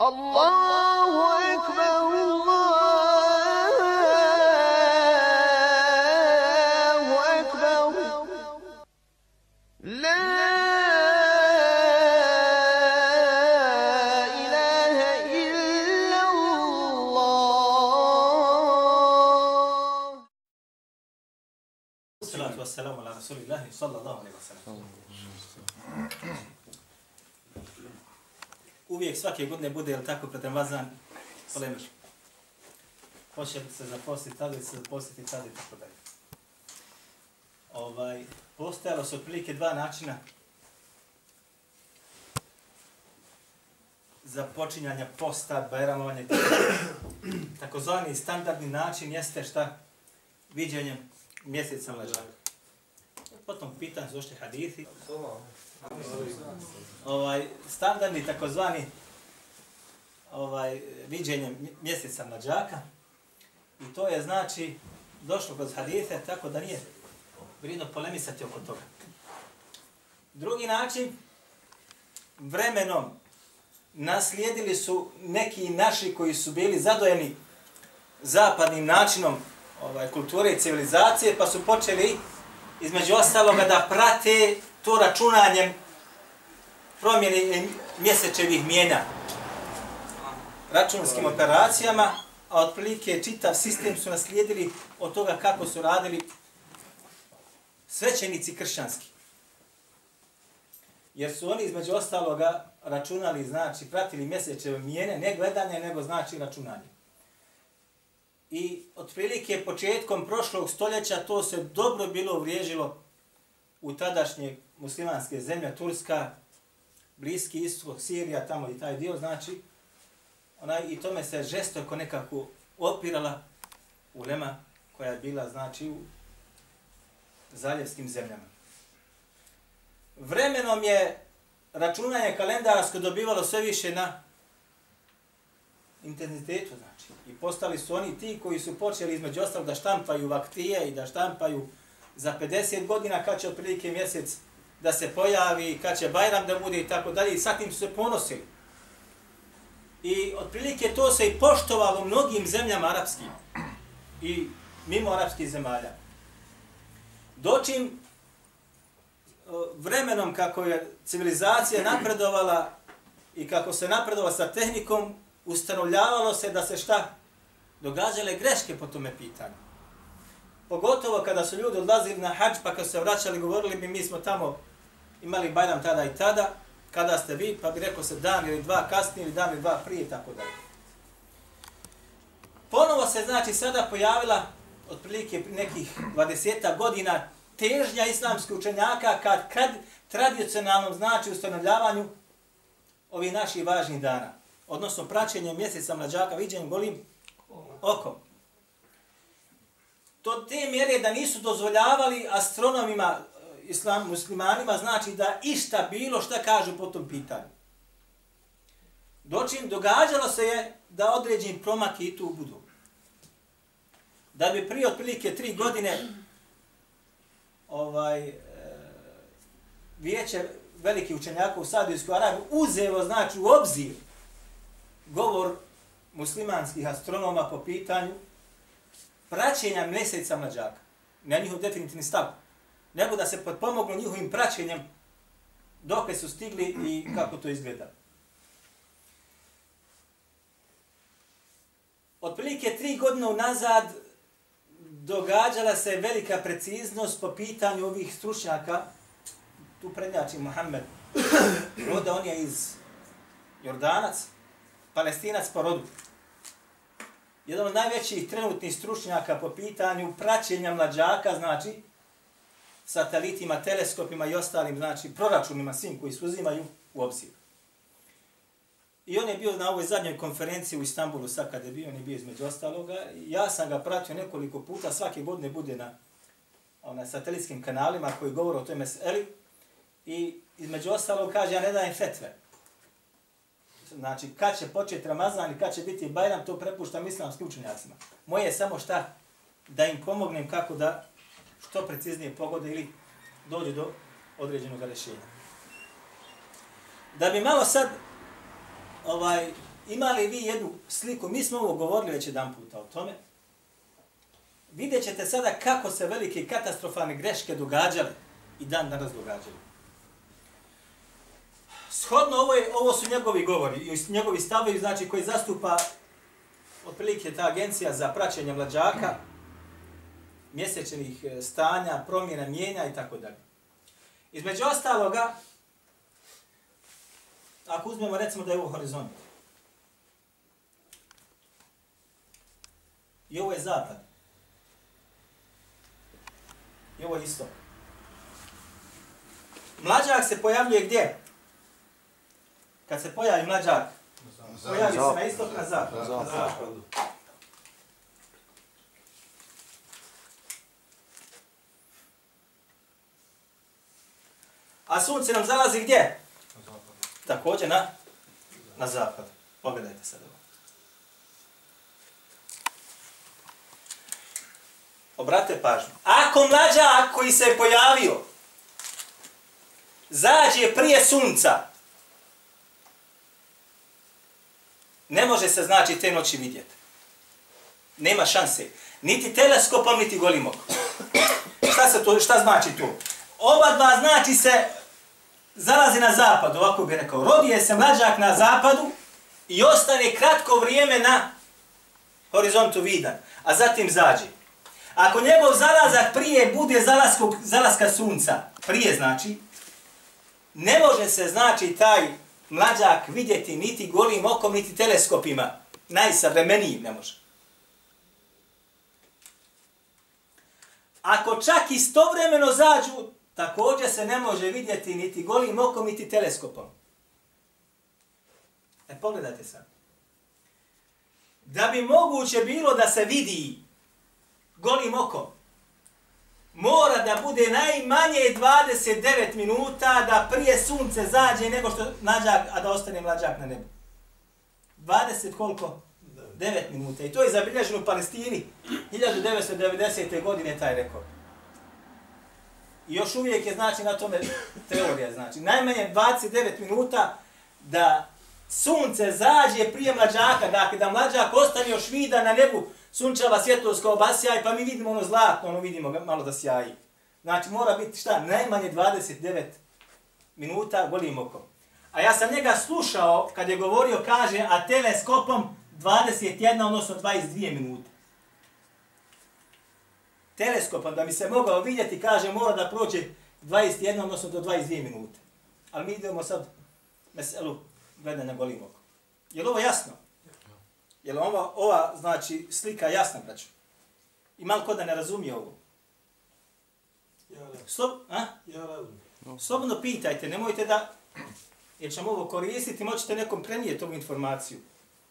الله أكبر الله أكبر لا إله إلا الله. والصلاة والسلام على رسول الله صلى الله عليه وسلم. Uvijek svake godine bude, jel tako, pred Ramazan, polemiš. Hoće li se zaposliti tada ili se zaposliti tada i tako dalje. Ovaj, postojalo su otprilike dva načina za počinjanje posta, bajramovanje. Takozvani standardni način jeste šta? Viđenjem mjeseca mlađaka. Potom pitan su ošte hadithi. Ovaj, standardni takozvani ovaj, viđenje mjeseca mlađaka. I to je znači došlo kroz hadise tako da nije vrijedno polemisati oko toga. Drugi način, vremenom naslijedili su neki naši koji su bili zadojeni zapadnim načinom ovaj, kulture i civilizacije, pa su počeli između ostaloga da prate to računanjem promjene mjesečevih mjena računskim operacijama, a otprilike čitav sistem su naslijedili od toga kako su radili svećenici kršćanski. Jer su oni između ostaloga računali, znači pratili mjesečeve mjene, ne gledanje, nego znači računanje. I otprilike početkom prošlog stoljeća to se dobro bilo uvriježilo u tadašnje muslimanske zemlje, Turska, Bliski istok, Sirija, tamo i taj dio, znači, onaj, i tome se žestoko nekako opirala ulema koja je bila, znači, u zaljevskim zemljama. Vremenom je računanje kalendarsko dobivalo sve više na intenzitetu, znači. I postali su oni ti koji su počeli između ostalog da štampaju vaktije i da štampaju za 50 godina kad će otprilike mjesec da se pojavi, kad će Bajram da bude i tako dalje. I sa tim su se ponosili. I otprilike to se i poštovalo mnogim zemljama arapskim i mimo arapskih zemalja. Dočim e, vremenom kako je civilizacija napredovala i kako se napredovala sa tehnikom, ustanovljavalo se da se šta? Događale greške po tome pitanju. Pogotovo kada su ljudi odlazili na hađ, pa kad se vraćali, govorili bi mi smo tamo imali bajram tada i tada, kada ste vi, pa bi rekao se dan ili dva kasnije ili dan ili dva prije, tako dalje. Ponovo se, znači, sada pojavila otprilike nekih 20 godina težnja islamskih učenjaka kad, kad tradicionalnom znači ustanovljavanju ovih naših važnih dana odnosno praćenje mjeseca mlađaka, viđenjem golim okom. To te mjere da nisu dozvoljavali astronomima, e, islam, muslimanima, znači da išta bilo šta kažu po tom pitanju. Dočin, događalo se je da određeni promak i tu budu. Da bi prije otprilike tri godine ovaj, e, vijeće veliki učenjaka u Sadijskoj Arabiji uzeo, znači u obzir govor muslimanskih astronoma po pitanju praćenja mjeseca mlađaka. na njihov definitivni stav. Nego da se potpomoglo njihovim praćenjem dok su stigli i kako to izgleda. Otprilike tri godine unazad događala se velika preciznost po pitanju ovih stručnjaka. Tu prednjači Mohamed. Roda on je iz Jordanac, palestinac po rodu. Jedan od najvećih trenutnih stručnjaka po pitanju praćenja mlađaka, znači, satelitima, teleskopima i ostalim, znači, proračunima svim koji se uzimaju u obzir. I on je bio na ovoj zadnjoj konferenciji u Istanbulu, sad kad je bio, on je bio između ostaloga. Ja sam ga pratio nekoliko puta, svake godine bude na onaj, satelitskim kanalima koji govore o toj meseli. I između ostalog kaže, ja ne dajem fetve znači kad će početi Ramazan i kad će biti Bajram, to prepuštam islamskim učenjacima. Moje je samo šta da im pomognem kako da što preciznije pogode ili dođe do određenog rješenja. Da bi malo sad ovaj imali vi jednu sliku, mi smo ovo govorili već jedan puta o tome, vidjet ćete sada kako se velike katastrofalne greške događale i dan danas događaju. Shodno ovo, je, ovo su njegovi govori i njegovi stavovi znači koji zastupa otprilike ta agencija za praćenje mlađaka, mjesečnih e, stanja, promjena, mijenja i tako dalje. Između ostaloga, ako uzmemo recimo da je ovo horizont, i ovo je zapad, i ovo je istok. Mlađak se pojavljuje gdje? Kad se pojavi mlađak, pojavi se na istok, na zapad. Na zapadu. A sunce nam zalazi gdje? Također na, na zapad. Pogledajte sad ovo. Obrate pažnju. Ako mlađak koji se je pojavio zađe prije sunca, ne može se znači te noći vidjeti. Nema šanse. Niti teleskopom, niti golim okom. Šta, se to, šta znači to? Oba dva znači se zalazi na zapadu, ovako bi rekao. Rodije se mlađak na zapadu i ostane kratko vrijeme na horizontu vidan, a zatim zađe. Ako njegov zalazak prije bude zalaskog, zalaska sunca, prije znači, ne može se znači taj mlađak vidjeti niti golim okom, niti teleskopima. Najsavremenijim ne može. Ako čak istovremeno zađu, također se ne može vidjeti niti golim okom, niti teleskopom. E, pogledajte sad. Da bi moguće bilo da se vidi golim okom, mora da bude najmanje 29 minuta da prije sunce zađe nego što mlađak, a da ostane mlađak na nebu. 20 koliko? 9 minuta. I to je zabilježeno u Palestini 1990. godine taj rekord. I još uvijek je znači na tome teorija znači. Najmanje 29 minuta da sunce zađe prije mlađaka, dakle da mlađak ostane još vida na nebu sunčeva svjetlost kao basjaj, pa mi vidimo ono zlatno, ono vidimo malo da sjaji. Znači mora biti šta, najmanje 29 minuta golim okom. A ja sam njega slušao kad je govorio, kaže, a teleskopom 21, odnosno 22 minute. Teleskopom, da mi se mogao vidjeti, kaže, mora da prođe 21, odnosno do 22 minute. Ali mi idemo sad meselu gledanja golim okom. Je li ovo jasno? Je li ova, ova znači, slika jasna, braću? I malo ko da ne razumije ovo? Ja razumijem. Slob, a? Ja razumijem. Slobodno pitajte, nemojte da, jer ćemo ovo koristiti, moćete nekom prenijeti ovu informaciju.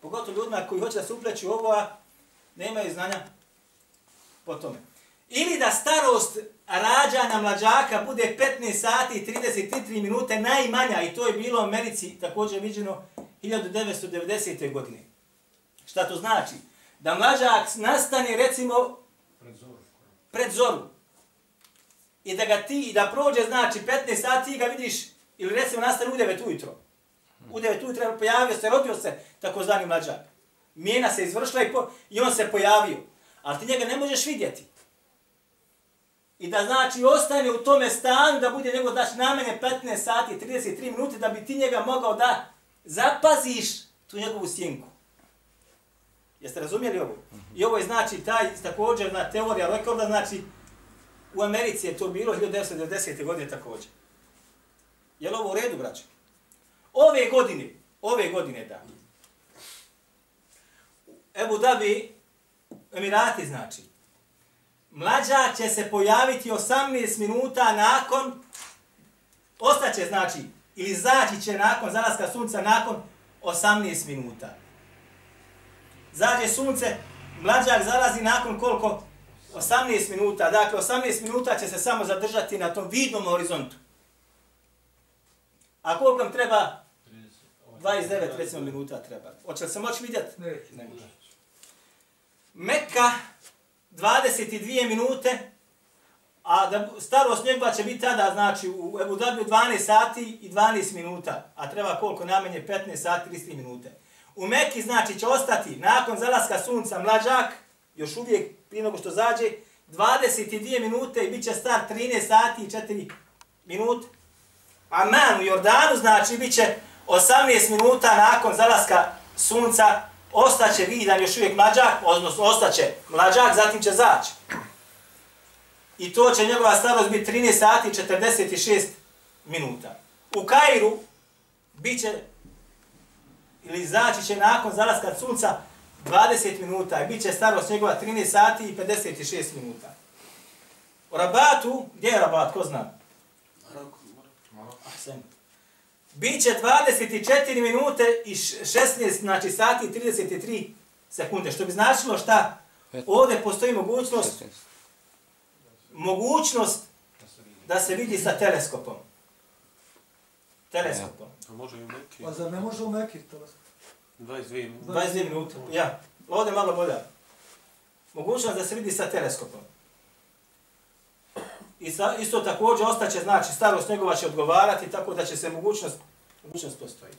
Pogotovo ljudima koji hoće da se upleću ovo, a nemaju znanja po tome. Ili da starost rađana mlađaka bude 15 sati i 33 minute najmanja, i to je bilo u Americi također viđeno 1990. godine. Šta to znači? Da mlađak nastane recimo Pred zoru. pred zoru. I da ga ti, da prođe znači 15 sati ti ga vidiš, ili recimo nastane u 9 ujutro. U 9 ujutro pojavio se, rodio se takozvani mlađak. Mijena se izvršila i, po, i on se pojavio. Ali ti njega ne možeš vidjeti. I da znači ostane u tome stanu da bude njegov znači najmanje 15 sati 33 minute da bi ti njega mogao da zapaziš tu njegovu sjenku. Jeste razumjeli ovo? I ovo je znači taj također na teorija rekorda, znači u Americi je to bilo 1990. godine također. Je li ovo u redu, braćo? Ove godine, ove godine da. Ebu Dabi, Emirati znači. mlađa će se pojaviti 18 minuta nakon, ostaće znači, ili zaći će nakon zalaska sunca nakon 18 minuta. Zađe sunce, mlađak zalazi nakon koliko? 18 minuta. Dakle, 18 minuta će se samo zadržati na tom vidnom horizontu. A koliko nam treba? 29, recimo, minuta treba. Hoće li se moći vidjeti? Ne može. Mekka 22 minute, a da starost njegova će biti tada, znači u Ebu Dhabi 12 sati i 12 minuta, a treba koliko najmanje 15 sati 33 minute. U Mekki znači će ostati nakon zalaska sunca mlađak, još uvijek prije nego što zađe, 22 minute i bit će star 13 sati i 4 minute. A man u Jordanu znači bit će 18 minuta nakon zalaska sunca, ostaće vidan još uvijek mlađak, odnosno ostaće mlađak, zatim će zaći. I to će njegova starost biti 13 sati i 46 minuta. U Kairu bit će, ili zaći će nakon zalaska sunca 20 minuta i bit će starost njegova 13 sati i 56 minuta. U Rabatu, gdje je Rabat, ko zna? Biće 24 minute i š- 16 znači sati i 33 sekunde, što bi značilo šta? Ovdje postoji mogućnost, mogućnost da se vidi sa teleskopom. Teleskopom. A može i u Mekke? Pa zar ne može u Mekki to? 22 minuta. 22 minuta. Ja. Ovdje malo bolja. Mogućnost da se vidi sa teleskopom. I sa, isto također ostaće, znači, starost njegova će odgovarati, tako da će se mogućnost, mogućnost postoji.